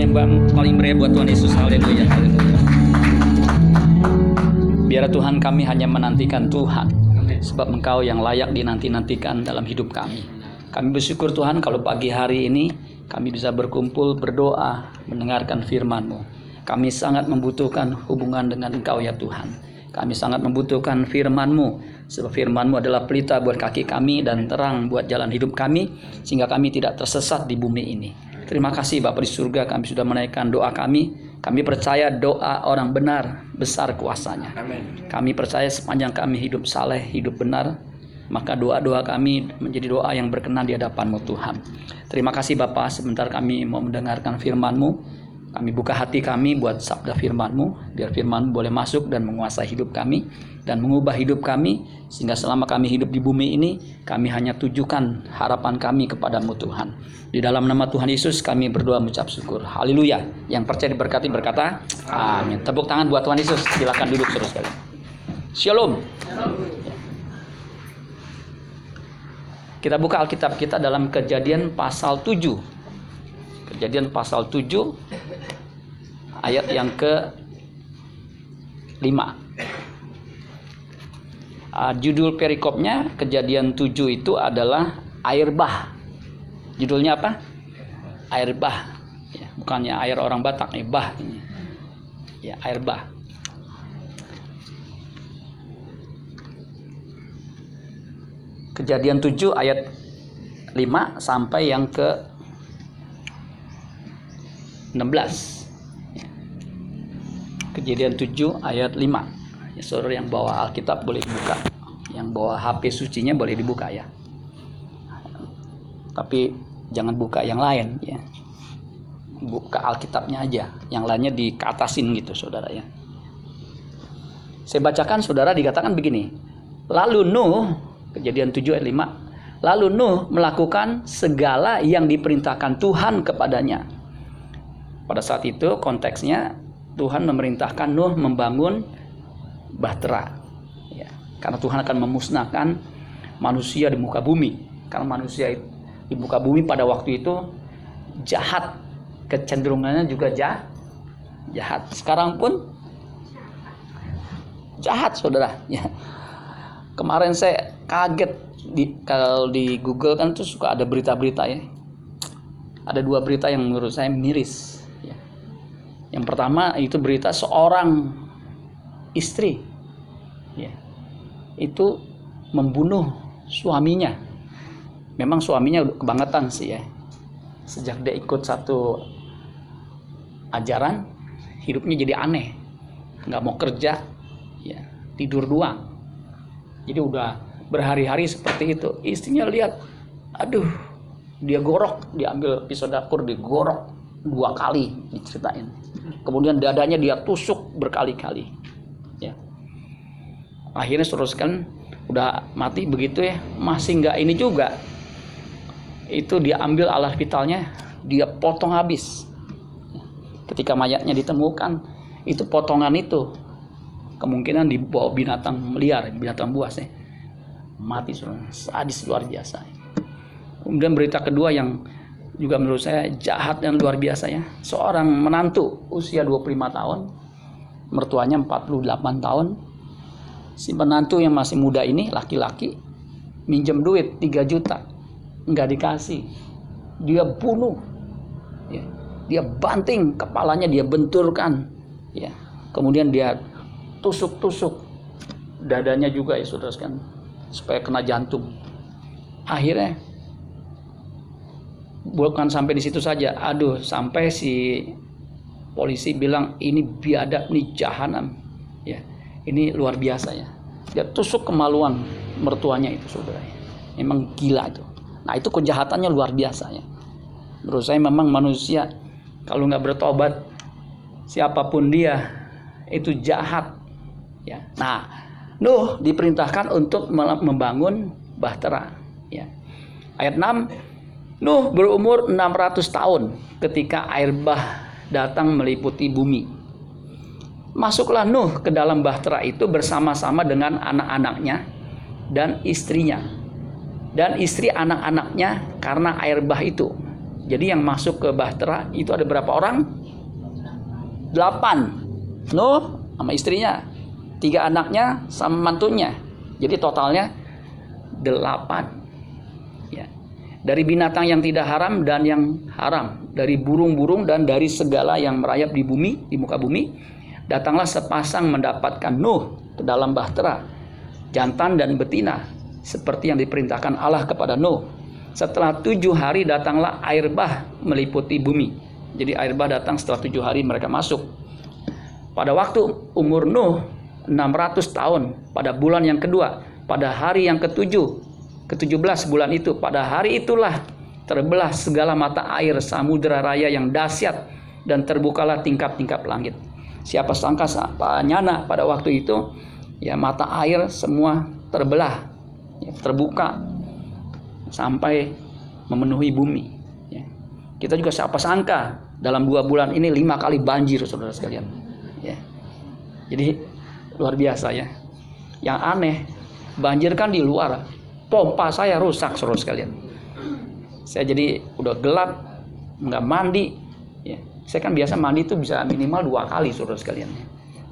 yang paling meriah buat Tuhan Yesus. Haleluya. Haleluya. Biar Tuhan kami hanya menantikan Tuhan. Sebab Engkau yang layak dinanti-nantikan dalam hidup kami. Kami bersyukur Tuhan kalau pagi hari ini kami bisa berkumpul berdoa mendengarkan firman-Mu. Kami sangat membutuhkan hubungan dengan Engkau ya Tuhan. Kami sangat membutuhkan firman-Mu sebab firman-Mu adalah pelita buat kaki kami dan terang buat jalan hidup kami sehingga kami tidak tersesat di bumi ini. Terima kasih Bapak di surga kami sudah menaikkan doa kami. Kami percaya doa orang benar besar kuasanya. Kami percaya sepanjang kami hidup saleh, hidup benar, maka doa-doa kami menjadi doa yang berkenan di hadapan-Mu Tuhan. Terima kasih Bapak, sebentar kami mau mendengarkan firman-Mu. Kami buka hati kami buat sabda firman-Mu, biar firman boleh masuk dan menguasai hidup kami dan mengubah hidup kami sehingga selama kami hidup di bumi ini kami hanya tujukan harapan kami kepadamu Tuhan. Di dalam nama Tuhan Yesus kami berdoa mengucap syukur. Haleluya. Yang percaya diberkati berkata amin. Tepuk tangan buat Tuhan Yesus. Silakan duduk terus sekali. Shalom. Kita buka Alkitab kita dalam Kejadian pasal 7. Kejadian pasal 7 ayat yang ke 5. Uh, judul perikopnya Kejadian 7 itu adalah air bah. Judulnya apa? Air bah. Ya, bukannya air orang Batak nih, bah ini. Ya, air bah. Kejadian 7 ayat 5 sampai yang ke 16. Kejadian 7 ayat 5. Saudara yang bawa Alkitab boleh buka. Yang bawa HP sucinya boleh dibuka ya. Tapi jangan buka yang lain ya. Buka Alkitabnya aja. Yang lainnya dikatasin gitu saudara ya. Saya bacakan saudara dikatakan begini. Lalu Nuh, kejadian 7 ayat 5. Lalu Nuh melakukan segala yang diperintahkan Tuhan kepadanya. Pada saat itu konteksnya Tuhan memerintahkan Nuh membangun bahtera. Ya, karena Tuhan akan memusnahkan manusia di muka bumi. Karena manusia di muka bumi pada waktu itu jahat, kecenderungannya juga jahat. Jahat. Sekarang pun jahat, saudara. Ya. Kemarin saya kaget di kalau di Google kan tuh suka ada berita-berita ya. Ada dua berita yang menurut saya miris. Ya. Yang pertama itu berita seorang istri, ya, itu membunuh suaminya. Memang suaminya kebangetan sih ya. Sejak dia ikut satu ajaran, hidupnya jadi aneh, nggak mau kerja, ya tidur doang. Jadi udah berhari-hari seperti itu. Istrinya lihat, aduh, dia gorok, diambil pisau dapur, digorok dua kali diceritain. Kemudian dadanya dia tusuk berkali-kali. Ya. Akhirnya teruskan udah mati begitu ya, masih nggak ini juga. Itu dia ambil alat vitalnya, dia potong habis. Ketika mayatnya ditemukan, itu potongan itu kemungkinan dibawa binatang liar, binatang buas ya. Mati sudah sadis luar biasa. Kemudian berita kedua yang juga menurut saya jahat dan luar biasa ya. Seorang menantu usia 25 tahun, mertuanya 48 tahun. Si menantu yang masih muda ini laki-laki minjem duit 3 juta. Nggak dikasih. Dia bunuh. Ya. Dia banting kepalanya dia benturkan. Ya. Kemudian dia tusuk-tusuk dadanya juga ya saudara sekalian supaya kena jantung akhirnya bukan sampai di situ saja aduh sampai si polisi bilang ini biadab nih jahanam ya ini luar biasa ya. Dia tusuk kemaluan mertuanya itu saudara. Memang gila itu. Nah itu kejahatannya luar biasa ya. Menurut saya memang manusia kalau nggak bertobat siapa pun dia itu jahat ya. Nah Nuh diperintahkan untuk membangun bahtera ya. Ayat 6 Nuh berumur 600 tahun ketika air bah datang meliputi bumi masuklah Nuh ke dalam bahtera itu bersama-sama dengan anak-anaknya dan istrinya dan istri anak-anaknya karena air bah itu Jadi yang masuk ke Bahtera itu ada berapa orang? Delapan. Nuh sama istrinya. Tiga anaknya sama mantunya. Jadi totalnya delapan. Ya. Dari binatang yang tidak haram dan yang haram. Dari burung-burung dan dari segala yang merayap di bumi, di muka bumi. Datanglah sepasang mendapatkan Nuh ke dalam Bahtera. Jantan dan betina. Seperti yang diperintahkan Allah kepada Nuh setelah tujuh hari datanglah air bah meliputi bumi. Jadi air bah datang setelah tujuh hari mereka masuk. Pada waktu umur Nuh 600 tahun pada bulan yang kedua pada hari yang ketujuh ke-17 bulan itu pada hari itulah terbelah segala mata air samudera raya yang dahsyat dan terbukalah tingkap-tingkap langit. Siapa sangka siapa nyana pada waktu itu ya mata air semua terbelah ya, terbuka sampai memenuhi bumi. Ya. Kita juga siapa sangka dalam dua bulan ini lima kali banjir saudara sekalian. Ya. Jadi luar biasa ya. Yang aneh banjir kan di luar, pompa saya rusak saudara sekalian. Saya jadi udah gelap, nggak mandi. Ya. Saya kan biasa mandi itu bisa minimal dua kali saudara sekalian.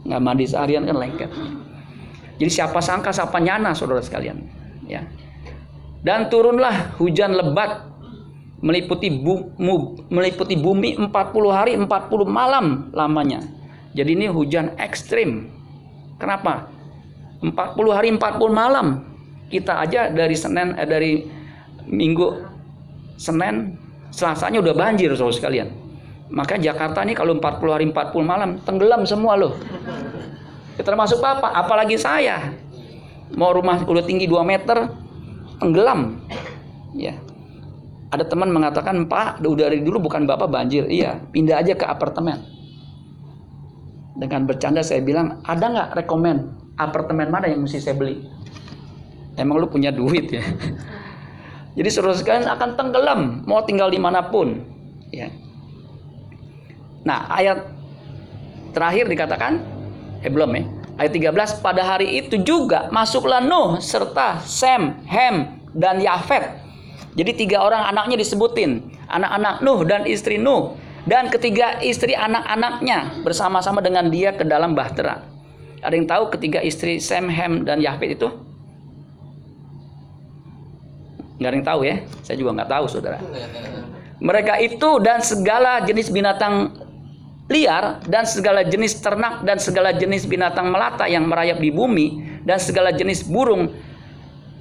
Nggak mandi seharian kan lengket. Jadi siapa sangka siapa nyana saudara sekalian. Ya dan turunlah hujan lebat meliputi bu, mu, meliputi bumi 40 hari 40 malam lamanya. Jadi ini hujan ekstrim. Kenapa? 40 hari 40 malam. Kita aja dari Senin eh, dari Minggu Senin Selasanya udah banjir Saudara sekalian. Maka Jakarta ini kalau 40 hari 40 malam tenggelam semua loh. Termasuk apa? Apalagi saya. Mau rumah udah tinggi 2 meter, tenggelam. Ya. Ada teman mengatakan, "Pak, dari dulu bukan Bapak banjir." Iya, pindah aja ke apartemen. Dengan bercanda saya bilang, "Ada nggak rekomen apartemen mana yang mesti saya beli?" Emang lu punya duit ya. Jadi sekalian akan tenggelam, mau tinggal di mana pun. Ya. Nah, ayat terakhir dikatakan, eh belum ya, Ayat 13 pada hari itu juga masuklah Nuh serta Sem, Hem dan Yafet. Jadi tiga orang anaknya disebutin, anak-anak Nuh dan istri Nuh dan ketiga istri anak-anaknya bersama-sama dengan dia ke dalam bahtera. Ada yang tahu ketiga istri Sem, Hem dan Yafet itu? Nggak ada yang tahu ya? Saya juga nggak tahu saudara. Mereka itu dan segala jenis binatang liar dan segala jenis ternak dan segala jenis binatang melata yang merayap di bumi dan segala jenis burung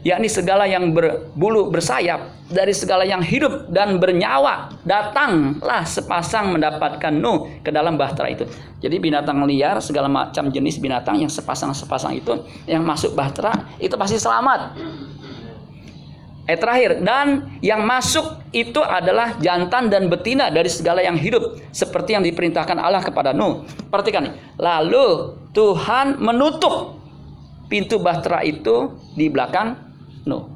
yakni segala yang berbulu bersayap dari segala yang hidup dan bernyawa datanglah sepasang mendapatkan Nuh ke dalam bahtera itu. Jadi binatang liar segala macam jenis binatang yang sepasang-sepasang itu yang masuk bahtera itu pasti selamat. Eh terakhir dan yang masuk itu adalah jantan dan betina dari segala yang hidup seperti yang diperintahkan Allah kepada Nuh. Perhatikan nih. Lalu Tuhan menutup pintu bahtera itu di belakang Nuh.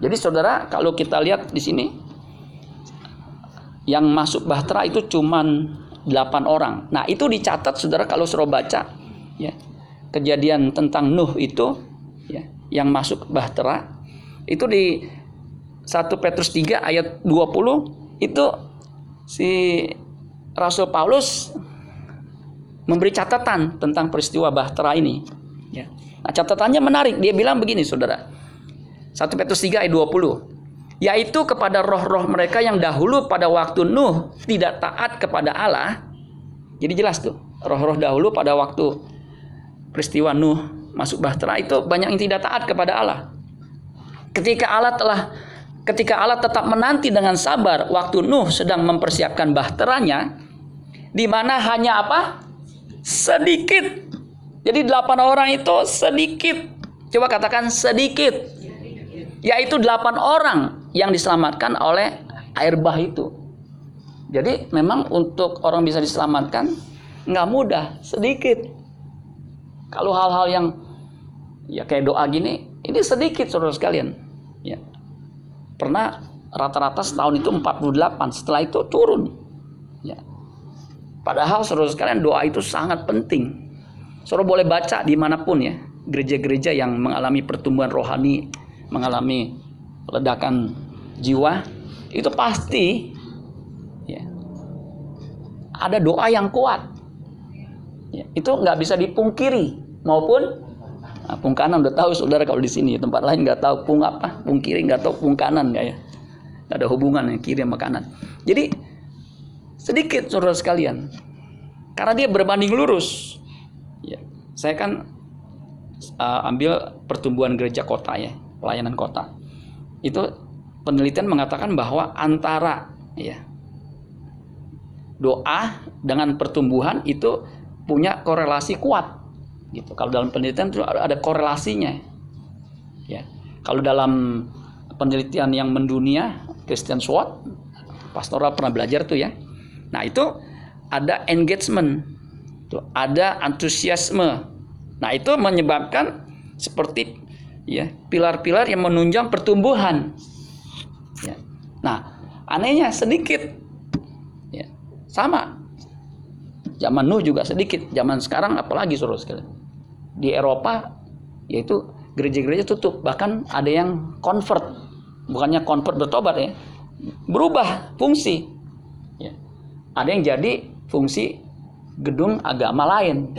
Jadi saudara kalau kita lihat di sini yang masuk bahtera itu cuman 8 orang. Nah, itu dicatat saudara kalau suruh baca ya. Kejadian tentang Nuh itu ya yang masuk bahtera itu di 1 Petrus 3 ayat 20 itu si Rasul Paulus memberi catatan tentang peristiwa Bahtera ini. Ya. Nah, catatannya menarik. Dia bilang begini, Saudara. 1 Petrus 3 ayat 20. Yaitu kepada roh-roh mereka yang dahulu pada waktu Nuh tidak taat kepada Allah. Jadi jelas tuh, roh-roh dahulu pada waktu peristiwa Nuh masuk Bahtera itu banyak yang tidak taat kepada Allah. Ketika Allah telah ketika Allah tetap menanti dengan sabar waktu Nuh sedang mempersiapkan bahteranya di mana hanya apa? sedikit. Jadi delapan orang itu sedikit. Coba katakan sedikit. Yaitu delapan orang yang diselamatkan oleh air bah itu. Jadi memang untuk orang bisa diselamatkan nggak mudah, sedikit. Kalau hal-hal yang ya kayak doa gini, ini sedikit saudara sekalian. Ya, pernah rata-rata setahun itu 48 setelah itu turun ya padahal saudara sekalian doa itu sangat penting saudara boleh baca di mana pun ya gereja-gereja yang mengalami pertumbuhan rohani mengalami ledakan jiwa itu pasti ada doa yang kuat. Ya, itu nggak bisa dipungkiri maupun nah, pung kanan udah tahu saudara kalau di sini tempat lain nggak tahu pung apa pung kiri nggak tahu pung kanan nggak ya nggak ada hubungan ya kiri sama kanan. Jadi sedikit saudara sekalian karena dia berbanding lurus. Ya, saya kan uh, ambil pertumbuhan gereja kota ya pelayanan kota itu penelitian mengatakan bahwa antara ya doa dengan pertumbuhan itu punya korelasi kuat gitu. Kalau dalam penelitian itu ada korelasinya. Ya. Kalau dalam penelitian yang mendunia Christian Schwartz pastoral pernah belajar tuh ya. Nah itu ada engagement. Tuh ada antusiasme. Nah itu menyebabkan seperti ya pilar-pilar yang menunjang pertumbuhan. Ya. nah anehnya sedikit. Sama. Zaman Nuh juga sedikit, zaman sekarang apalagi suruh sekali. Di Eropa yaitu gereja-gereja tutup, bahkan ada yang convert. Bukannya convert bertobat ya. Berubah fungsi. Ya. Ada yang jadi fungsi gedung agama lain.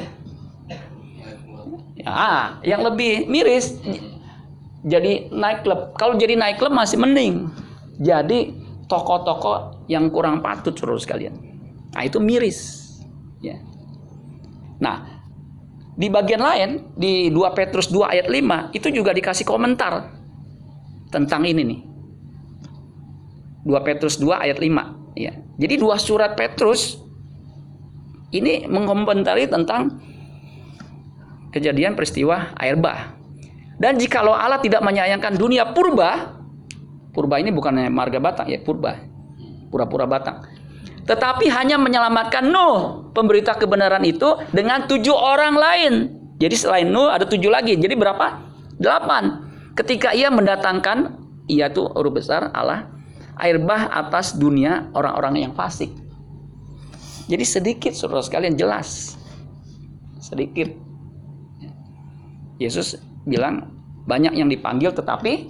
Ya, yang lebih miris jadi naik klub. Kalau jadi naik klub masih mending. Jadi toko-toko yang kurang patut suruh sekalian. Nah, itu miris. Ya. Nah, di bagian lain di 2 Petrus 2 ayat 5 itu juga dikasih komentar tentang ini nih. 2 Petrus 2 ayat 5 ya. Jadi dua surat Petrus ini mengomentari tentang kejadian peristiwa air bah. Dan jikalau Allah tidak menyayangkan dunia purba, purba ini bukan marga batang ya, purba. Pura-pura batang tetapi hanya menyelamatkan Nuh, pemberita kebenaran itu dengan tujuh orang lain. Jadi selain Nuh ada tujuh lagi. Jadi berapa? Delapan. Ketika ia mendatangkan, ia tuh huruf besar Allah, air bah atas dunia orang-orang yang fasik. Jadi sedikit saudara sekalian jelas. Sedikit. Yesus bilang banyak yang dipanggil tetapi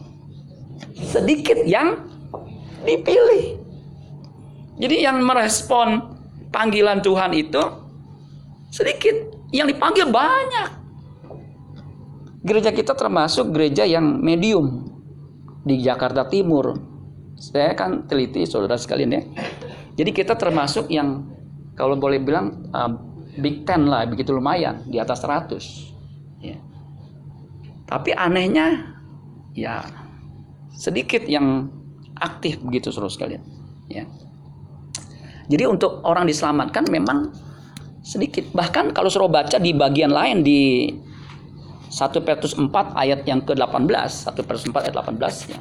sedikit yang dipilih. Jadi yang merespon panggilan Tuhan itu sedikit, yang dipanggil banyak. Gereja kita termasuk gereja yang medium di Jakarta Timur. Saya kan teliti saudara sekalian ya. Jadi kita termasuk yang kalau boleh bilang uh, Big Ten lah, begitu lumayan di atas 100. Ya. Tapi anehnya ya sedikit yang aktif begitu saudara sekalian. Ya. Jadi untuk orang diselamatkan memang sedikit. Bahkan kalau suruh baca di bagian lain di 1 Petrus 4 ayat yang ke-18, 1 Petrus 4 ayat 18 ya.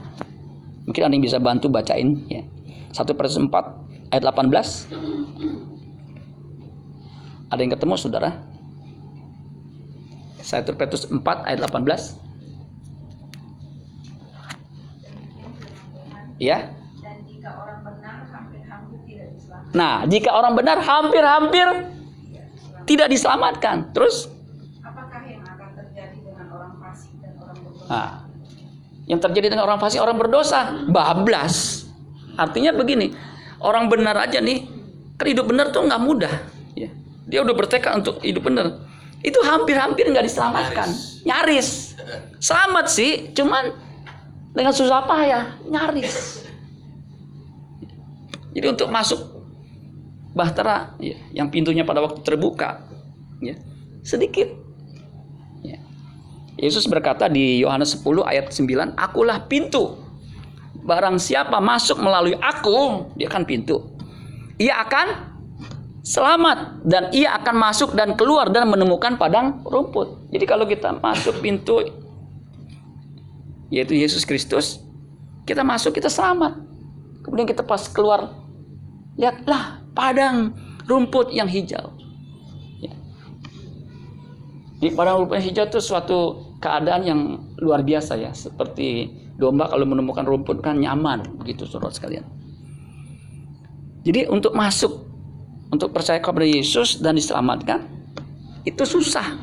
Mungkin ada yang bisa bantu bacain ya. 1 Petrus 4 ayat 18. Ada yang ketemu Saudara? 1 Petrus 4 ayat 18. Ya. Nah, jika orang benar hampir-hampir tidak diselamatkan. Terus? Apakah yang akan terjadi dengan orang fasik dan orang berdosa? Nah, yang terjadi dengan orang fasik, orang berdosa, bablas. Artinya begini, orang benar aja nih, kan hidup benar tuh nggak mudah. Ya. Dia udah bertekad untuk hidup benar. Itu hampir-hampir nggak diselamatkan, nyaris. Selamat sih, cuman dengan susah payah, nyaris. Jadi untuk masuk bahtera ya, yang pintunya pada waktu terbuka ya, sedikit. Ya. Yesus berkata di Yohanes 10 ayat 9, "Akulah pintu. Barang siapa masuk melalui aku, dia akan pintu. Ia akan selamat dan ia akan masuk dan keluar dan menemukan padang rumput." Jadi kalau kita masuk pintu yaitu Yesus Kristus, kita masuk kita selamat. Kemudian kita pas keluar lihatlah padang rumput yang hijau. Ya. Di padang rumput yang hijau itu suatu keadaan yang luar biasa ya, seperti domba kalau menemukan rumput kan nyaman begitu saudara sekalian. Jadi untuk masuk untuk percaya kepada Yesus dan diselamatkan itu susah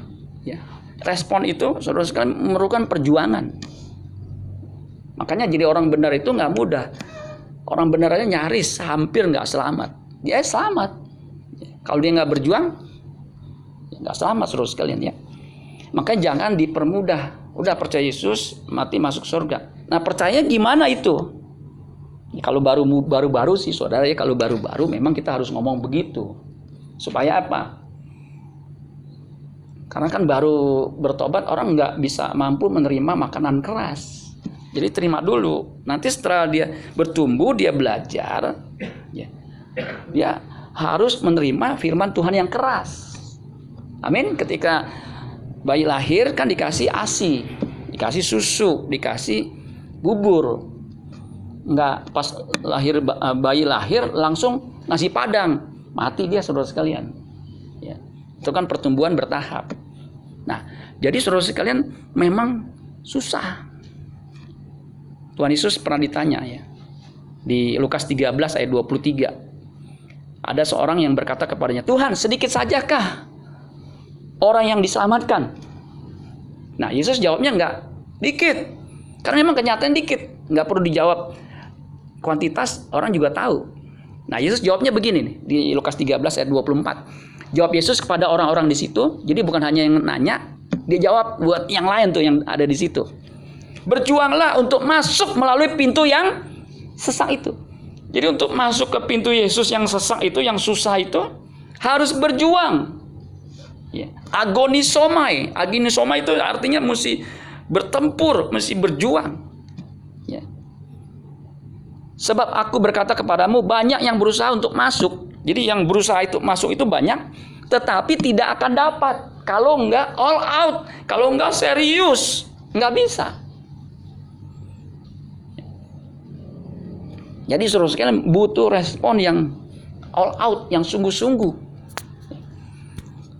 ya. Respon itu saudara sekalian memerlukan perjuangan. Makanya jadi orang benar itu nggak mudah. Orang benar aja nyaris hampir nggak selamat dia selamat. Kalau dia nggak berjuang, ya nggak selamat seluruh sekalian ya. Makanya jangan dipermudah. Udah percaya Yesus, mati masuk surga. Nah percaya gimana itu? Ya, kalau baru baru baru sih saudara ya kalau baru baru memang kita harus ngomong begitu. Supaya apa? Karena kan baru bertobat orang nggak bisa mampu menerima makanan keras. Jadi terima dulu. Nanti setelah dia bertumbuh, dia belajar, ya, dia harus menerima firman Tuhan yang keras. Amin. Ketika bayi lahir kan dikasih ASI, dikasih susu, dikasih bubur. Enggak pas lahir bayi lahir langsung nasi padang, mati dia saudara sekalian. Ya. Itu kan pertumbuhan bertahap. Nah, jadi saudara sekalian memang susah Tuhan Yesus pernah ditanya ya. Di Lukas 13 ayat 23. Ada seorang yang berkata kepadanya, "Tuhan, sedikit sajakah orang yang diselamatkan?" Nah, Yesus jawabnya enggak, dikit. Karena memang kenyataan dikit, enggak perlu dijawab kuantitas, orang juga tahu. Nah, Yesus jawabnya begini nih, di Lukas 13 ayat 24. Jawab Yesus kepada orang-orang di situ, jadi bukan hanya yang nanya, dia jawab buat yang lain tuh yang ada di situ. Berjuanglah untuk masuk melalui pintu yang sesak itu. Jadi untuk masuk ke pintu Yesus yang sesak itu, yang susah itu, harus berjuang. Ya. Agonisomai. Agonisomai itu artinya mesti bertempur, mesti berjuang. Ya. Sebab aku berkata kepadamu, banyak yang berusaha untuk masuk. Jadi yang berusaha itu masuk itu banyak, tetapi tidak akan dapat. Kalau enggak all out, kalau enggak serius, enggak bisa. Jadi suruh sekalian butuh respon yang all out, yang sungguh-sungguh.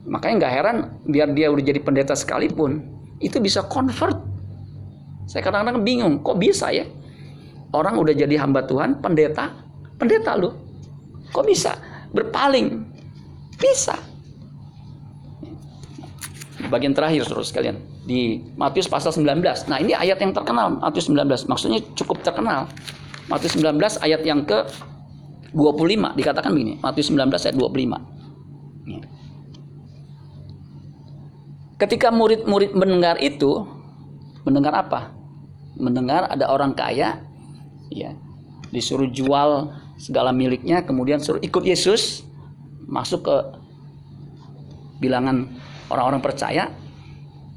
Makanya nggak heran biar dia udah jadi pendeta sekalipun itu bisa convert. Saya kadang-kadang bingung, kok bisa ya? Orang udah jadi hamba Tuhan, pendeta, pendeta lu. Kok bisa berpaling? Bisa. Bagian terakhir saudara sekalian di Matius pasal 19. Nah, ini ayat yang terkenal Matius 19. Maksudnya cukup terkenal. Matius 19 ayat yang ke 25 dikatakan begini. Matius 19 ayat 25. Ya. Ketika murid-murid mendengar itu, mendengar apa? Mendengar ada orang kaya, ya, disuruh jual segala miliknya, kemudian suruh ikut Yesus, masuk ke bilangan orang-orang percaya,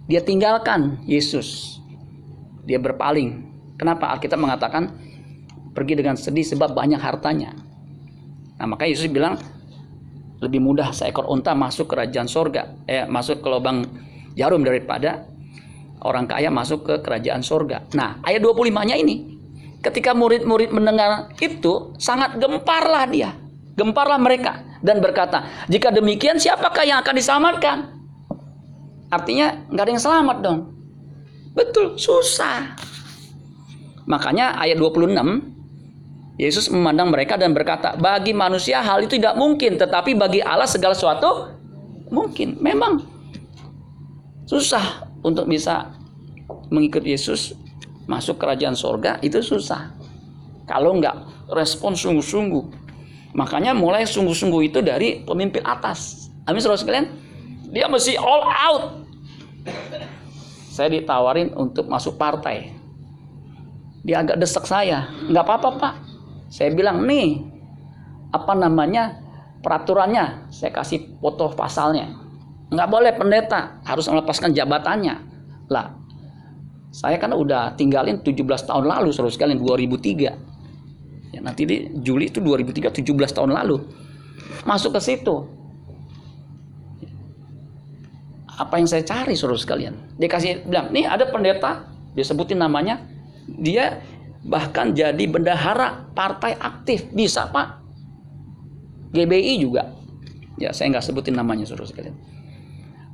dia tinggalkan Yesus, dia berpaling. Kenapa Alkitab mengatakan pergi dengan sedih sebab banyak hartanya. Nah, maka Yesus bilang lebih mudah seekor unta masuk kerajaan sorga, eh masuk ke lubang jarum daripada orang kaya masuk ke kerajaan sorga. Nah, ayat 25-nya ini, ketika murid-murid mendengar itu, sangat gemparlah dia. Gemparlah mereka dan berkata, jika demikian siapakah yang akan diselamatkan? Artinya nggak ada yang selamat dong. Betul, susah. Makanya ayat 26 Yesus memandang mereka dan berkata, bagi manusia hal itu tidak mungkin, tetapi bagi Allah segala sesuatu mungkin. Memang susah untuk bisa mengikut Yesus masuk kerajaan sorga itu susah. Kalau enggak respon sungguh-sungguh. Makanya mulai sungguh-sungguh itu dari pemimpin atas. Amin saudara sekalian. Dia mesti all out. Saya ditawarin untuk masuk partai. Dia agak desak saya. Enggak apa-apa pak saya bilang nih apa namanya peraturannya. Saya kasih foto pasalnya. Nggak boleh pendeta harus melepaskan jabatannya. Lah, saya kan udah tinggalin 17 tahun lalu seluruh sekalian 2003. Ya, nanti di Juli itu 2003 17 tahun lalu. Masuk ke situ. Apa yang saya cari seluruh sekalian? Dia kasih bilang, nih ada pendeta, dia sebutin namanya, dia bahkan jadi bendahara partai aktif. Bisa pak. GBI juga. Ya saya nggak sebutin namanya suruh sekalian.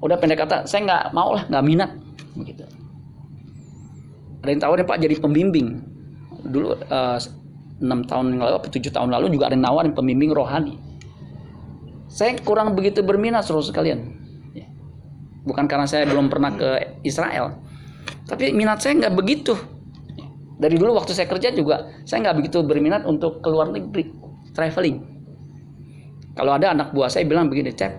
Udah pendek kata saya nggak mau lah nggak minat. Begitu. Ada yang tawarin pak jadi pembimbing. Dulu eh, enam uh, tahun yang lalu tujuh tahun lalu juga ada yang nawarin pembimbing rohani. Saya kurang begitu berminat suruh sekalian. Ya. bukan karena saya belum pernah ke Israel. Tapi minat saya nggak begitu dari dulu waktu saya kerja juga saya nggak begitu berminat untuk keluar negeri traveling Kalau ada anak buah saya bilang begini, cek,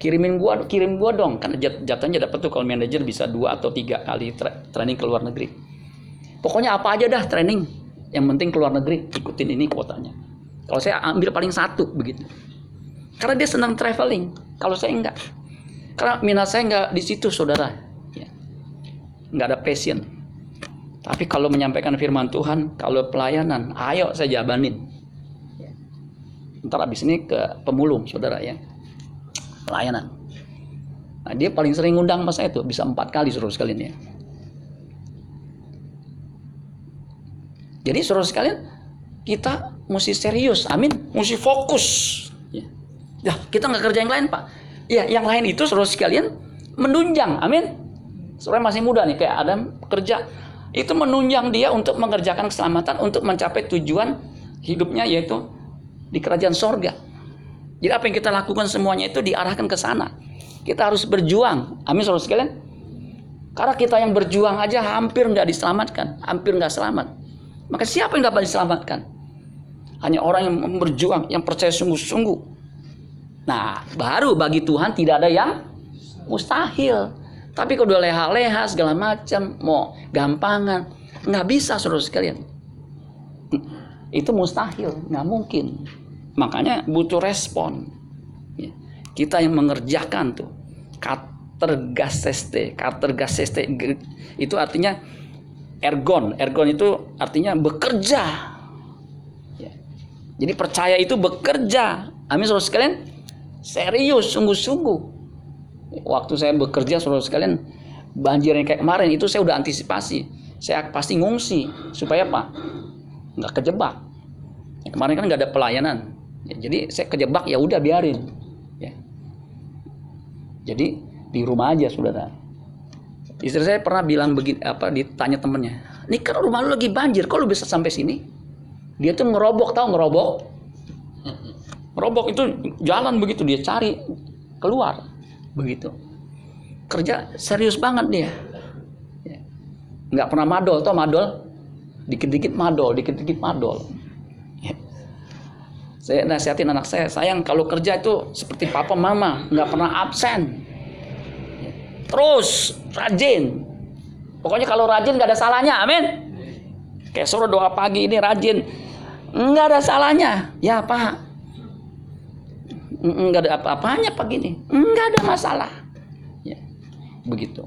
kirimin gua, kirim gua dong. Karena jat, jatuhnya dapat tuh kalau manajer bisa dua atau tiga kali tra training ke luar negeri. Pokoknya apa aja dah training. Yang penting ke luar negeri, ikutin ini kuotanya. Kalau saya ambil paling satu begitu. Karena dia senang traveling. Kalau saya enggak. Karena minat saya enggak di situ, saudara. Ya. Enggak ada passion. Tapi kalau menyampaikan firman Tuhan, kalau pelayanan, ayo saya jabanin. Ntar abis ini ke pemulung saudara ya. Pelayanan. Nah dia paling sering ngundang mas saya itu bisa empat kali suruh sekalian ya. Jadi suruh sekalian kita mesti serius amin. Mesti fokus. Ya, ya kita nggak kerja yang lain pak. Ya yang lain itu suruh sekalian menunjang amin. Soalnya masih muda nih kayak Adam kerja itu menunjang dia untuk mengerjakan keselamatan untuk mencapai tujuan hidupnya yaitu di kerajaan sorga. Jadi apa yang kita lakukan semuanya itu diarahkan ke sana. Kita harus berjuang. Amin saudara sekalian. Karena kita yang berjuang aja hampir nggak diselamatkan, hampir nggak selamat. Maka siapa yang dapat diselamatkan? Hanya orang yang berjuang, yang percaya sungguh-sungguh. Nah, baru bagi Tuhan tidak ada yang mustahil. Tapi kalau udah leha-leha segala macam, mau gampangan, nggak bisa saudara sekalian. Itu mustahil, nggak mungkin. Makanya butuh respon. Ya. Kita yang mengerjakan tuh. Katergaseste. Katergaseste itu artinya ergon. Ergon itu artinya bekerja. Ya. Jadi percaya itu bekerja. Amin saudara sekalian. Serius, sungguh-sungguh. Waktu saya bekerja saudara sekalian. Banjir yang kayak kemarin itu saya udah antisipasi. Saya pasti ngungsi. Supaya apa? Nggak kejebak. Kemarin kan nggak ada pelayanan Ya, jadi saya kejebak ya udah biarin. Ya. Jadi di rumah aja saudara. Istri saya pernah bilang begini apa ditanya temennya, ini kan rumah lu lagi banjir, kok lu bisa sampai sini? Dia tuh ngerobok tahu ngerobok. Ngerobok itu jalan begitu dia cari keluar begitu. Kerja serius banget dia. Ya. Nggak pernah madol, tau madol? Dikit-dikit madol, dikit-dikit madol. Saya nasihatin anak saya, sayang kalau kerja itu seperti papa mama, nggak pernah absen. Terus rajin. Pokoknya kalau rajin nggak ada salahnya, amin. Kayak suruh doa pagi ini rajin, nggak ada salahnya. Ya pak, nggak ada apa-apanya pagi ini, nggak ada masalah. Ya, begitu.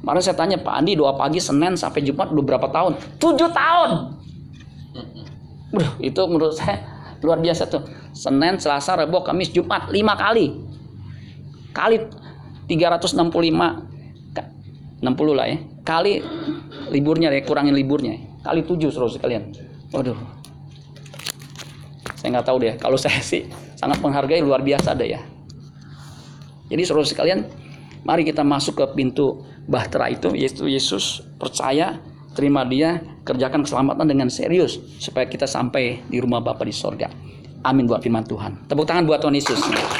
Kemarin saya tanya Pak Andi doa pagi Senin sampai Jumat udah berapa tahun? Tujuh tahun. Bro, itu menurut saya luar biasa tuh Senin Selasa Rabu Kamis Jumat lima kali kali 365 60 lah ya kali liburnya ya kurangin liburnya kali 7 suruh sekalian waduh saya nggak tahu deh kalau saya sih sangat menghargai luar biasa deh ya jadi suruh sekalian mari kita masuk ke pintu bahtera itu yaitu Yesus percaya terima dia, kerjakan keselamatan dengan serius supaya kita sampai di rumah Bapa di sorga. Amin buat firman Tuhan. Tepuk tangan buat Tuhan Yesus.